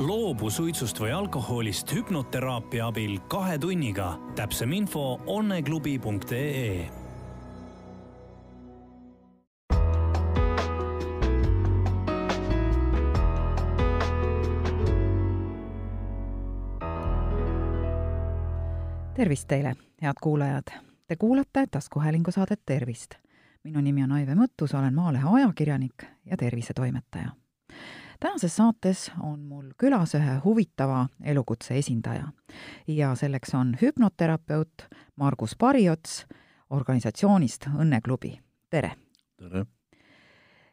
loobu suitsust või alkoholist hüpnoteraapia abil kahe tunniga. täpsem info onneklubi.ee tervist teile, head kuulajad! Te kuulate taskuhäälingu saadet Tervist. minu nimi on Aive Mõttus, olen Maalehe ajakirjanik ja tervisetoimetaja tänases saates on mul külas ühe huvitava elukutse esindaja ja selleks on hüpnoterapeut Margus Pariots organisatsioonist Õnneklubi, tere! tere!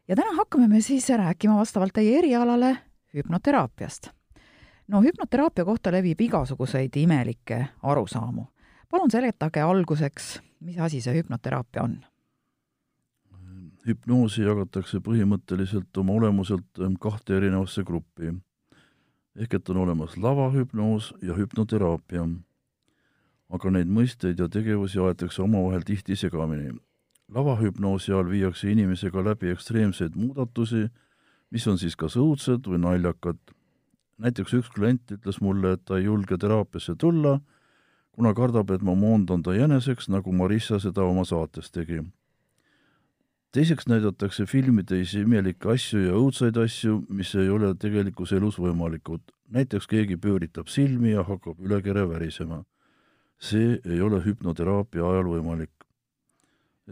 ja täna hakkame me siis rääkima vastavalt teie erialale hüpnoteraapiast. no hüpnoteraapia kohta levib igasuguseid imelikke arusaamu. palun seletage alguseks, mis asi see hüpnoteraapia on hüpnoosi jagatakse põhimõtteliselt oma olemuselt ähm, kahte erinevasse gruppi. ehk et on olemas lavahüpnoos ja hüpnoteraapia. aga neid mõisteid ja tegevusi aetakse omavahel tihti segamini. lavahüpnoosi all viiakse inimesega läbi ekstreemseid muudatusi, mis on siis kas õudsed või naljakad. näiteks üks klient ütles mulle, et ta ei julge teraapiasse tulla, kuna kardab, et ma moondan ta jäneseks, nagu Marissa seda oma saates tegi teiseks näidatakse filmides imelikke asju ja õudsaid asju, mis ei ole tegelikus elus võimalikud. näiteks keegi pööritab silmi ja hakkab üle kere värisema. see ei ole hüpnoteraapia ajal võimalik.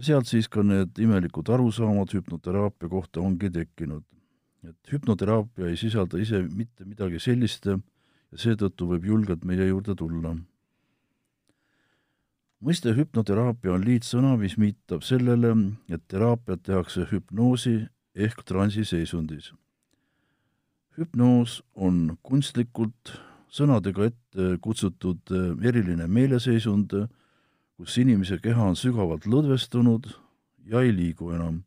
sealt siis ka need imelikud arusaamad hüpnoteraapia kohta ongi tekkinud. et hüpnoteraapia ei sisalda ise mitte midagi sellist ja seetõttu võib julgelt meie juurde tulla mõiste hüpnoteraapia on liitsõna, mis viitab sellele, et teraapiat tehakse hüpnoosi ehk transiseisundis. hüpnoos on kunstlikult sõnadega ette kutsutud eriline meeleseisund, kus inimese keha on sügavalt lõdvestunud ja ei liigu enam,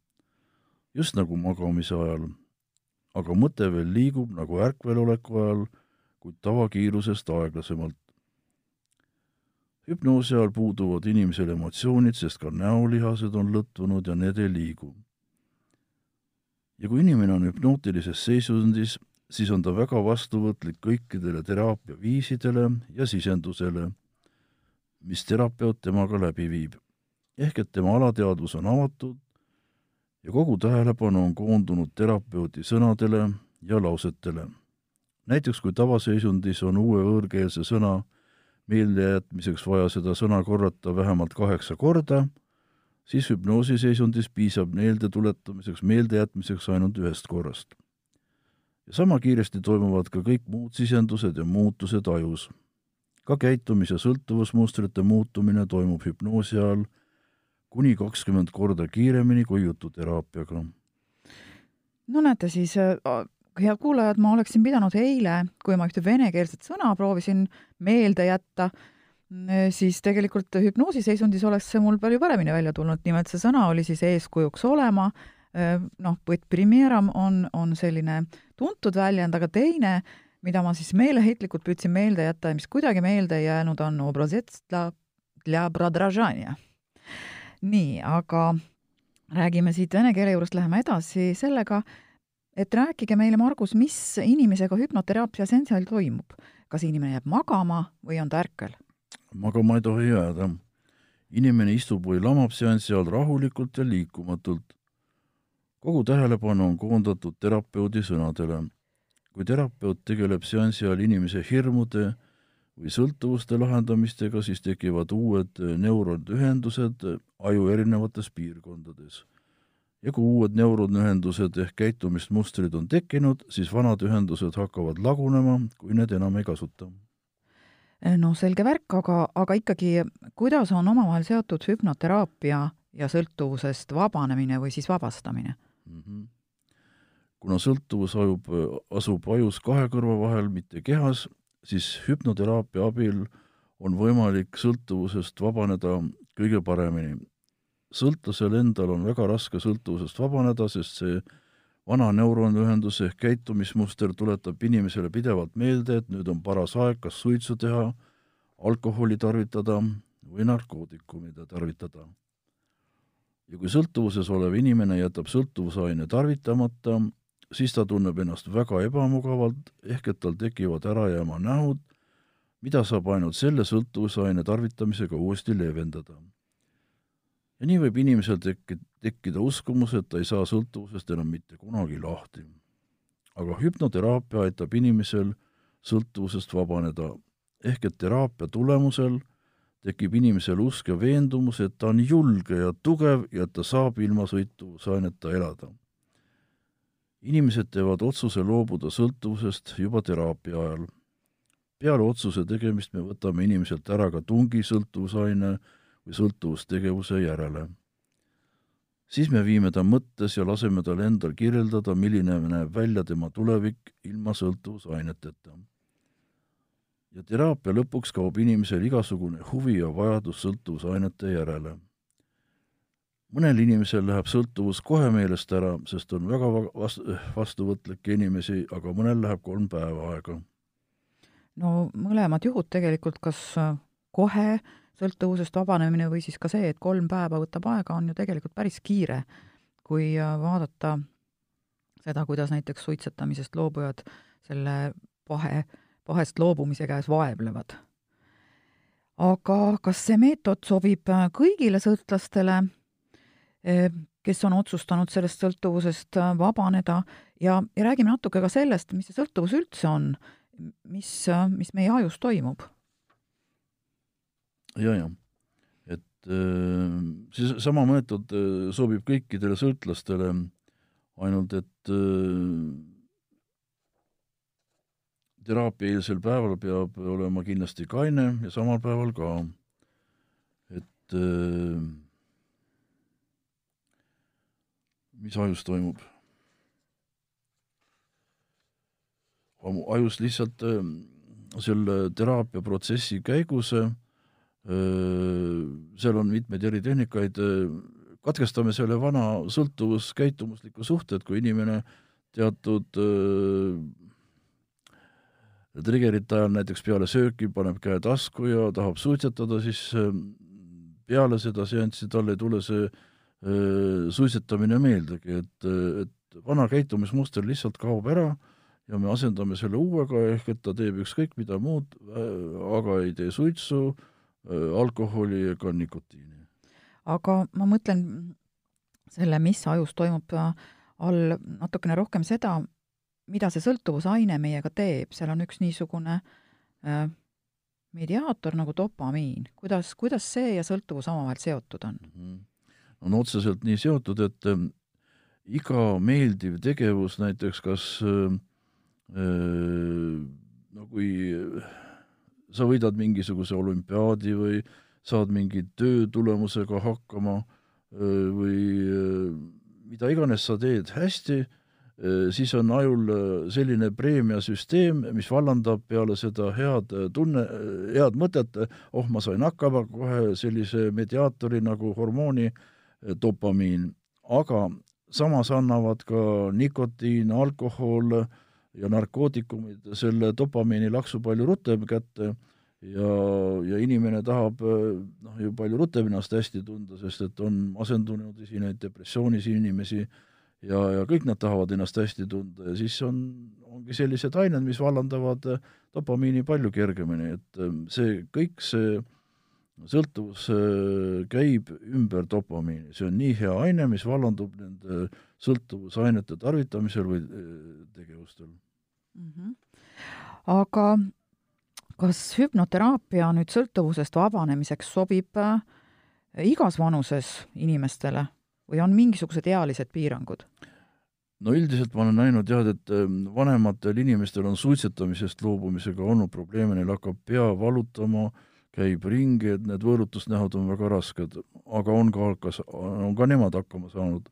just nagu magamise ajal. aga mõte veel liigub nagu ärkveloleku ajal, kuid tavakiirusest aeglasemalt hüpnoosi ajal puuduvad inimesel emotsioonid, sest ka näolihased on lõtvunud ja need ei liigu. ja kui inimene on hüpnootilises seisundis, siis on ta väga vastuvõtlik kõikidele teraapia viisidele ja sisendusele, mis terapeut temaga läbi viib. ehk et tema alateadvus on avatud ja kogu tähelepanu on koondunud terapeuti sõnadele ja lausetele. näiteks kui tavaseisundis on uue võõrkeelse sõna meeldejätmiseks vaja seda sõna korrata vähemalt kaheksa korda, siis hüpnoosiseisundis piisab meelde tuletamiseks, meeldejätmiseks ainult ühest korrast. ja sama kiiresti toimuvad ka kõik muud sisendused ja muutused ajus. ka käitumis- ja sõltuvusmustrite muutumine toimub hüpnoosi ajal kuni kakskümmend korda kiiremini kui jututeraapiaga. no näete siis, äh, head kuulajad, ma oleksin pidanud eile, kui ma ühte venekeelset sõna proovisin meelde jätta, siis tegelikult hüpnoosiseisundis oleks see mul palju paremini välja tulnud, nimelt see sõna oli siis eeskujuks olema, noh, primeeram on, on selline tuntud väljend, aga teine, mida ma siis meeleheitlikult püüdsin meelde jätta ja mis kuidagi meelde ei jäänud, on nii, aga räägime siit vene keele juurest, läheme edasi sellega, et rääkige meile, Margus, mis inimesega hüpnoteraapia seansil toimub? kas inimene jääb magama või on ta ärkel? magama ei tohi jääda. inimene istub või lamab seansi ajal rahulikult ja liikumatult. kogu tähelepanu on koondatud terapeudi sõnadele. kui terapeut tegeleb seansi ajal inimese hirmude või sõltuvuste lahendamistega, siis tekivad uued neuronühendused aju erinevates piirkondades ja kui uued neuronühendused ehk käitumismustrid on tekkinud, siis vanad ühendused hakkavad lagunema, kui need enam ei kasuta. no selge värk, aga, aga ikkagi, kuidas on omavahel seotud hüpnoteraapia ja sõltuvusest vabanemine või siis vabastamine mm? -hmm. kuna sõltuvus ajub, asub ajus kahe kõrva vahel, mitte kehas, siis hüpnoteraapia abil on võimalik sõltuvusest vabaneda kõige paremini sõltlasel endal on väga raske sõltuvusest vabaneda, sest see vana neuronühendus ehk käitumismuster tuletab inimesele pidevalt meelde, et nüüd on paras aeg kas suitsu teha, alkoholi tarvitada või narkootikumide tarvitada. ja kui sõltuvuses olev inimene jätab sõltuvusaine tarvitamata, siis ta tunneb ennast väga ebamugavalt, ehk et tal tekivad ärajääma nähud, mida saab ainult selle sõltuvusaine tarvitamisega uuesti leevendada. Ja nii võib inimesel tekki-, tekkida uskumus, et ta ei saa sõltuvusest enam mitte kunagi lahti. aga hüpnoteraapia aitab inimesel sõltuvusest vabaneda, ehk et teraapia tulemusel tekib inimesel usk ja veendumus, et ta on julge ja tugev ja et ta saab ilma sõltuvusaineta elada. inimesed teevad otsuse loobuda sõltuvusest juba teraapia ajal. peale otsuse tegemist me võtame inimeselt ära ka tungi sõltuvusaine või sõltuvustegevuse järele. siis me viime ta mõttes ja laseme tal endal kirjeldada, milline näeb välja tema tulevik ilma sõltuvusaineteta ja teraapia lõpuks kaob inimesel igasugune huvi ja vajadus sõltuvusainete järele. mõnel inimesel läheb sõltuvus kohe meelest ära, sest on väga vast-, vastuvõtlikke inimesi, aga mõnel läheb kolm päeva aega. no mõlemad juhud tegelikult, kas kohe sõltuvusest vabanemine või siis ka see, et kolm päeva võtab aega, on ju tegelikult päris kiire, kui vaadata seda, kuidas näiteks suitsetamisest loobujad selle vahe vahest loobumise käes vaevlevad. aga kas see meetod sobib äh, kõigile sõltlastele, äh, kes on otsustanud sellest sõltuvusest äh, vabaneda? Ja, ja räägime natuke ka sellest, mis see sõltuvus üldse on, mis, mis meie ajus toimub ja,. jaa. et see sama meetod sobib kõikidele sõltlastele, ainult et teraapiaeelsel päeval peab olema kindlasti kaine ja samal päeval ka. et äh, mis ajus toimub? ajus lihtsalt äh, selle teraapiaprotsessi käigus äh, seal on mitmeid eritehnikaid, katkestame selle vana sõltuvuskäitumusliku suhte, et kui inimene teatud triggerite ajal näiteks peale sööki paneb käe tasku ja tahab suitsetada, siis peale seda seanssi tal ei tule see äh, suitsetamine meeldegi, et, et vana käitumismuster lihtsalt kaob ära ja me asendame selle uuega, ehk et ta teeb ükskõik mida muud, aga ei tee suitsu, äh, alkoholi ega nikotiini. aga ma mõtlen selle, mis ajus toimub all natukene rohkem seda, mida see sõltuvusaine meiega teeb, seal on üks niisugune äh, mediaator nagu dopamiin, kuidas, kuidas see ja sõltuvus omavahel seotud on mm? -hmm. on otseselt nii seotud, et äh, iga meeldiv tegevus, näiteks kas äh, äh, no kui sa võidad mingisuguse olümpiaadi või saad mingi töö tulemusega hakkama äh, või äh, mida iganes sa teed hästi, Äh, siis on ajul äh, selline preemiasüsteem, mis vallandab peale seda head äh, tunne, head mõtet, oh, ma sain hakkama, kohe sellise mediaatori nagu hormooni dopamiin. aga samas annavad ka nikotiin, alkohol ja narkootikumid selle dopamiini laksu palju rutem kätte. Ja, ja inimene tahab noh, ju palju rutem ennast hästi tunda, sest et on asendunud esinejaid, depressioonis inimesi, ja, ja kõik nad tahavad ennast hästi tunda. Ja siis on, ongi sellised ained, mis vallandavad äh, dopamiini palju kergemini, et ähm, see, kõik see sõltuvus äh, käib ümber dopamiini, see on nii hea aine, mis vallandub nende sõltuvusainete tarvitamisel või äh, tegevustel mm. -hmm. aga kas hüpnoteraapia nüüd sõltuvusest vabanemiseks sobib igas vanuses inimestele või on mingisugused ealised piirangud? no üldiselt ma olen näinud jah, et vanematel inimestel on suitsetamisest loobumisega olnud probleeme, neil hakkab pea valutama, käib ringi, et need võõrutusnähud on väga rasked, aga on ka, kas, on ka nemad hakkama saanud.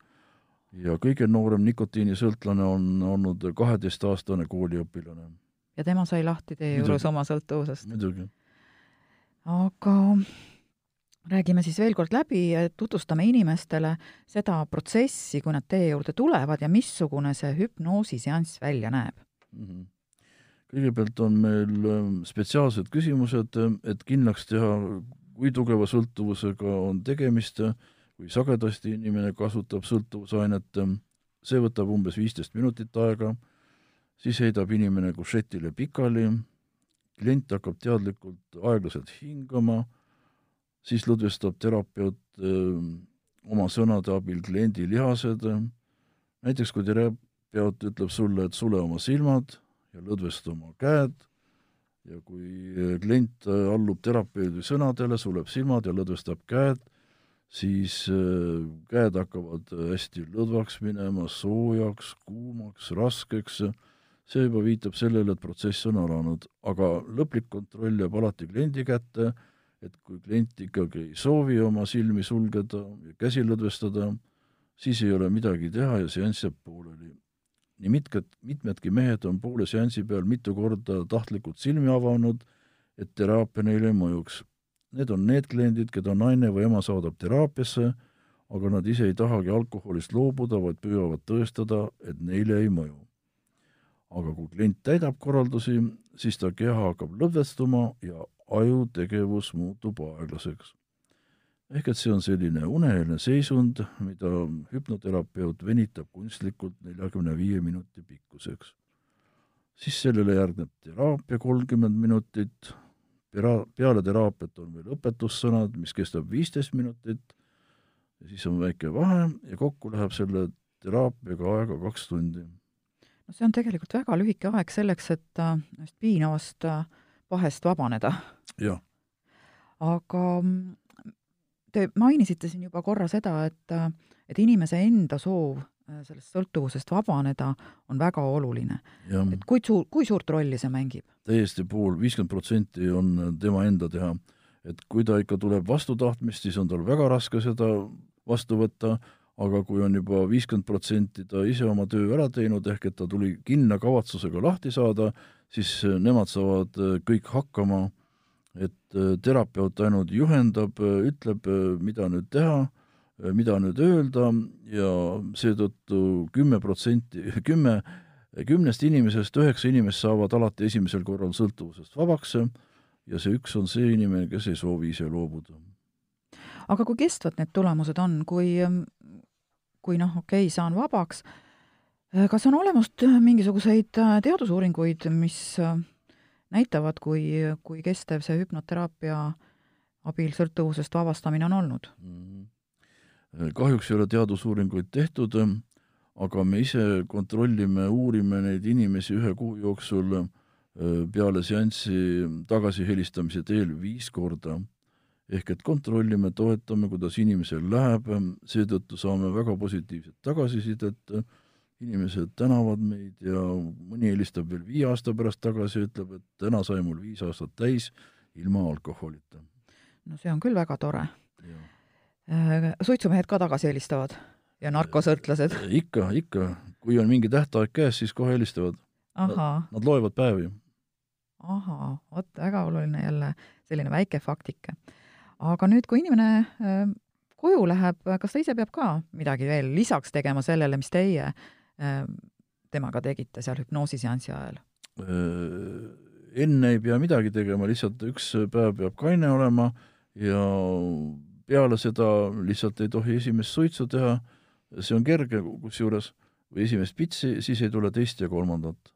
ja kõige noorem nikotiinisõltlane on olnud kaheteistaastane kooliõpilane. ja tema sai lahti teie juures oma sõltuvusest? muidugi. aga räägime siis veel kord läbi, tutvustame inimestele seda protsessi, kui nad teie juurde tulevad ja missugune see hüpnoosiseanss välja näeb mm. -hmm. Kõigepealt on meil ähm, spetsiaalsed küsimused, ähm, et kindlaks teha, kui tugeva sõltuvusega on tegemist, kui sagedasti inimene kasutab sõltuvusainet, ähm, see võtab umbes viisteist minutit aega, siis heidab inimene kušetile pikali, klient hakkab teadlikult aeglaselt hingama, siis lõdvestab terapeut öö, oma sõnade abil kliendi lihased, näiteks kui terapeut ütleb sulle, et sule oma silmad ja lõdvesta oma käed, ja kui klient allub terapeudi sõnadele, suleb silmad ja lõdvestab käed, siis äh, käed hakkavad hästi lõdvaks minema, soojaks, kuumaks, raskeks, see juba viitab sellele, et protsess on alanud, aga lõplik kontroll jääb alati kliendi kätte, et kui klient ikkagi ei soovi oma silmi sulgeda ja käsi lõdvestada, siis ei ole midagi teha ja seanss jääb pooleli. Nii mitmed, mitmedki mehed on poole seansi peal mitu korda tahtlikult silmi avanud, et teraapia neile mõjuks Need on need kliendid, keda naine või ema saadab teraapiasse, aga nad ise ei tahagi alkoholist loobuda, vaid püüavad tõestada, et neile ei mõju. aga kui klient täidab korraldusi, siis ta keha hakkab lõdvestuma ja aju tegevus muutub aeglaseks. Ehk et see on selline uneline seisund, mida hüpnoterapeut venitab kunstlikult neljakümne viie minuti pikkuseks. siis sellele järgneb teraapia kolmkümmend minutit, pera-, peale teraapiat on veel õpetussõnad, mis kestab viisteist minutit, ja siis on väike vahe ja kokku läheb selle teraapiaga aega kaks tundi. no see on tegelikult väga lühike aeg selleks, et sellest piinavast vahest vabaneda. jah. aga mm, te mainisite siin juba korra seda, et, et inimese enda soov Äh, sellest sõltuvusest vabaneda on väga oluline. et kui suur, kui suurt rolli see mängib? täiesti pool, viiskümmend protsenti on tema enda teha. et kui ta ikka tuleb vastu tahtmist, siis on tal väga raske seda vastu võtta, aga kui on juba viiskümmend protsenti ta ise oma töö ära teinud, ehk et ta tuli kindla kavatsusega lahti saada, siis nemad saavad äh, kõik hakkama, et äh, terapeut ainult juhendab, ütleb, mida nüüd teha Äh, mida nüüd öelda ja seetõttu kümme protsenti, kümme, kümnest inimesest üheksa inimest saavad alati esimesel korral sõltuvusest vabaks ja see üks on see inimene, kes ei soovi ise loobuda. aga kui kestvad need tulemused on, kui, kui noh, okei okay,, saan vabaks, kas on olemas mingisuguseid teadusuuringuid, mis näitavad, kui, kui kestev see hüpnoteraapia abil sõltuvusest vabastamine on olnud mm? -hmm kahjuks ei ole teadusuuringuid tehtud, aga me ise kontrollime, uurime neid inimesi ühe kuu jooksul peale seanssi tagasihelistamise teel viis korda. ehk et kontrollime, toetame, kuidas inimesel läheb, seetõttu saame väga positiivset tagasisidet, inimesed tänavad meid ja mõni helistab veel viie aasta pärast tagasi ja ütleb, et täna sai mul viis aastat täis ilma alkoholita. no see on küll väga tore Äh, suitsumehed ka tagasi helistavad ja narkosõltlased? ikka, ikka. kui on mingi tähtaeg käes, siis kohe helistavad. Nad, loevad päevi. ahaa, vot väga oluline jälle selline väike faktike. aga nüüd, kui inimene äh, koju läheb, kas ta ise peab ka midagi veel lisaks tegema sellele, mis teie äh, temaga tegite seal hüpnoosiseansi ajal? enne ei pea midagi tegema, lihtsalt üks päev peab kaine olema ja peale seda lihtsalt ei tohi esimest suitsu teha, see on kerge kusjuures, või esimest pitsi, siis ei tule teist ja kolmandat.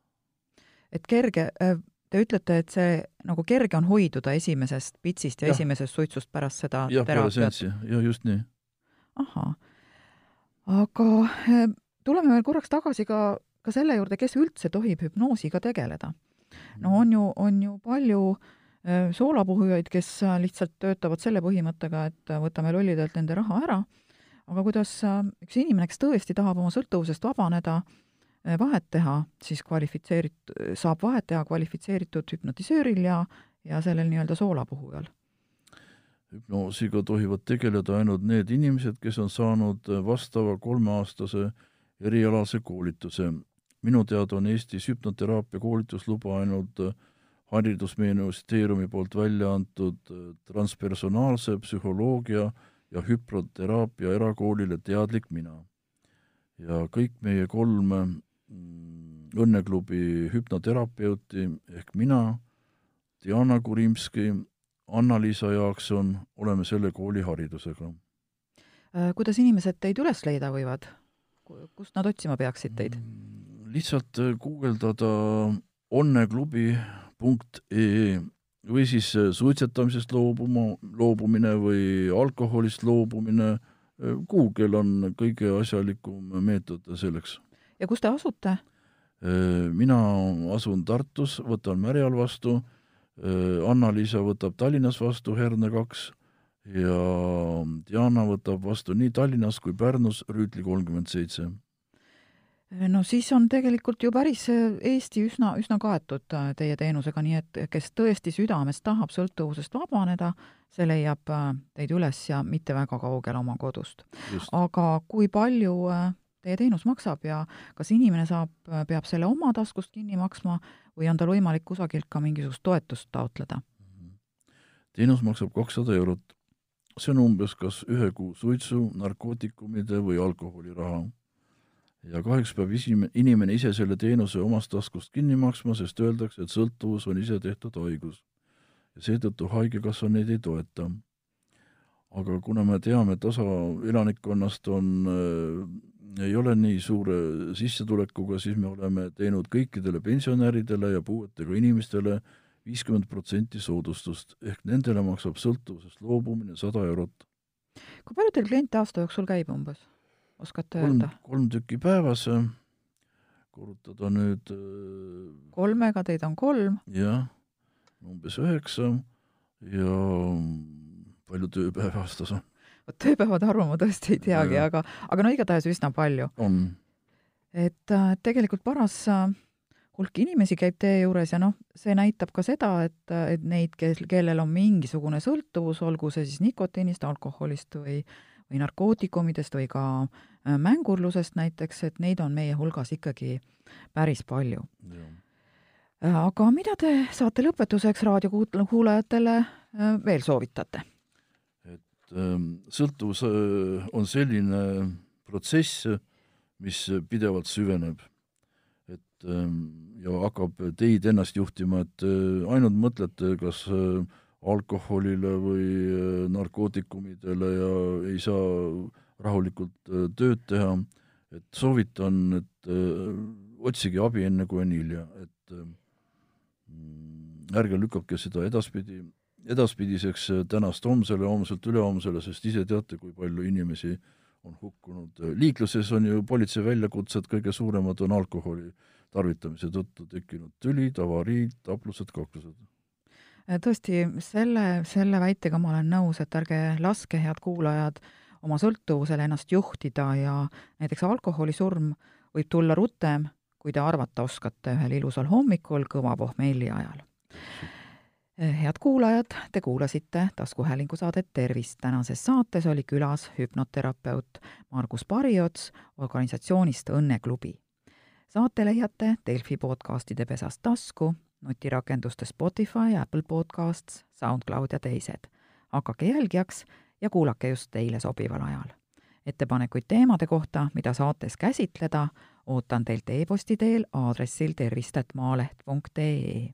et kerge, äh, te ütlete, et see nagu kerge on hoiduda esimesest pitsist ja, ja. esimesest suitsust pärast seda jah, peale seanssi, jah, just nii. ahah. aga äh, tuleme veel korraks tagasi ka, ka selle juurde, kes üldse tohib hüpnoosiga tegeleda. no on ju, on ju palju äh, soolapuhujaid, kes äh, lihtsalt töötavad selle põhimõttega, et äh, võtame lollidelt nende raha ära, aga kuidas üks inimene, kes tõesti tahab oma sõltuvusest vabaneda, vahet teha, siis kvalifitseerit-, saab vahet teha kvalifitseeritud hüpnotisööril ja, ja sellel nii-öelda soolapuhujal? hüpnoosiga tohivad tegeleda ainult need inimesed, kes on saanud vastava kolmeaastase erialase koolituse. minu teada on Eestis hüpnoteraapia koolitusluba ainult äh, haridusministeeriumi poolt välja antud äh, transpersonaalse psühholoogia ja hüproteraapia erakoolile Teadlik mina. ja kõik meie kolm mm, Õnneklubi hüpnoterapeuti ehk mina, Diana Kurimski, Anna-Liisa Jaakson oleme selle kooli haridusega. Äh, kuidas inimesed teid üles leida võivad? Kust nad otsima peaksid teid? lihtsalt guugeldada onneklubi.ee või siis suitsetamisest loobuma, loobumine või alkoholist loobumine, Google on kõige asjalikum meetod selleks. ja kus te asute? mina asun Tartus, võtan Märjal vastu, Anna-Liisa võtab Tallinnas vastu Herne kaks ja Diana võtab vastu nii Tallinnas kui Pärnus Rüütli kolmkümmend seitse no siis on tegelikult ju päris Eesti üsna, üsna kaetud äh, teie teenusega, nii et kes tõesti südames tahab sõltuvusest vabaneda, see leiab äh, teid üles ja mitte väga kaugel oma kodust. aga kui palju äh, teie teenus maksab ja kas inimene saab, peab selle oma taskust kinni maksma või on tal võimalik kusagilt ka mingisugust toetust taotleda? teenus maksab kakssada eurot. See on umbes kas ühe kuu suitsu, narkootikumide või alkoholiraha ja kahjuks peab isim-, inimene ise selle teenuse omast taskust kinni maksma, sest öeldakse, et sõltuvus on ise tehtud haigus. ja seetõttu Haigekassa neid ei toeta. aga kuna me teame, et osa elanikkonnast on äh,, ei ole nii suure sissetulekuga, siis me oleme teinud kõikidele pensionäridele ja puuetega inimestele viiskümmend protsenti soodustust, ehk nendele maksab sõltuvusest loobumine sada eurot. kui palju teil kliente aasta jooksul käib umbes? oskate kolm, öelda? kolm tükki päevas, korrutada nüüd äh, kolmega, teid on kolm? jah, umbes üheksa ja palju tööpäevi aastas on? vot tööpäevade arvu ma tõesti ei teagi, aga, aga no igatahes üsna palju. on. et äh, tegelikult paras äh, hulk inimesi käib teie juures ja noh, see näitab ka seda, et, et neid, kes, kellel on mingisugune sõltuvus, olgu see siis nikotiinist, alkoholist või või narkootikumidest või ka äh, mängurlusest näiteks, et neid on meie hulgas ikkagi päris palju. Äh, aga mida te saate lõpetuseks raadiokuulajatele äh, veel soovitate? et ähm, sõltuvus on selline protsess, mis pidevalt süveneb. et ähm, ja hakkab teid ennast juhtima, et ainult mõtlete, kas alkoholile või äh, narkootikumidele ja ei saa rahulikult äh, tööd teha, et soovitan, et äh, otsige abi enne, kui on hilja, et ärge lükake seda edaspidi, edaspidiseks tänast homsele, homselt ülehomsele, sest ise teate, kui palju inimesi on hukkunud. liikluses on ju politsei väljakutsed kõige suuremad on alkoholi tarvitamise tõttu tekkinud tülid, avariid, taplused, kaklused tõesti, selle, selle väitega ma olen nõus, et ärge laske, head kuulajad, oma sõltuvusele ennast juhtida ja näiteks alkoholisurm võib tulla rutem, kui te arvata oskate ühel ilusal hommikul kõva pohmelli ajal. Head kuulajad, te kuulasite taskuhäälingu saadet Tervist. tänases saates oli külas hüpnoterapeut Margus Pariots organisatsioonist Õnneklubi. saate leiate Delfi podcastide pesast tasku nutirakenduste Spotify, Apple Podcasts, SoundCloud ja teised. hakake jälgijaks ja kuulake just teile sobival ajal. ettepanekuid teemade kohta, mida saates käsitleda, ootan teilt e-posti teel aadressil tervist.maaleht.ee.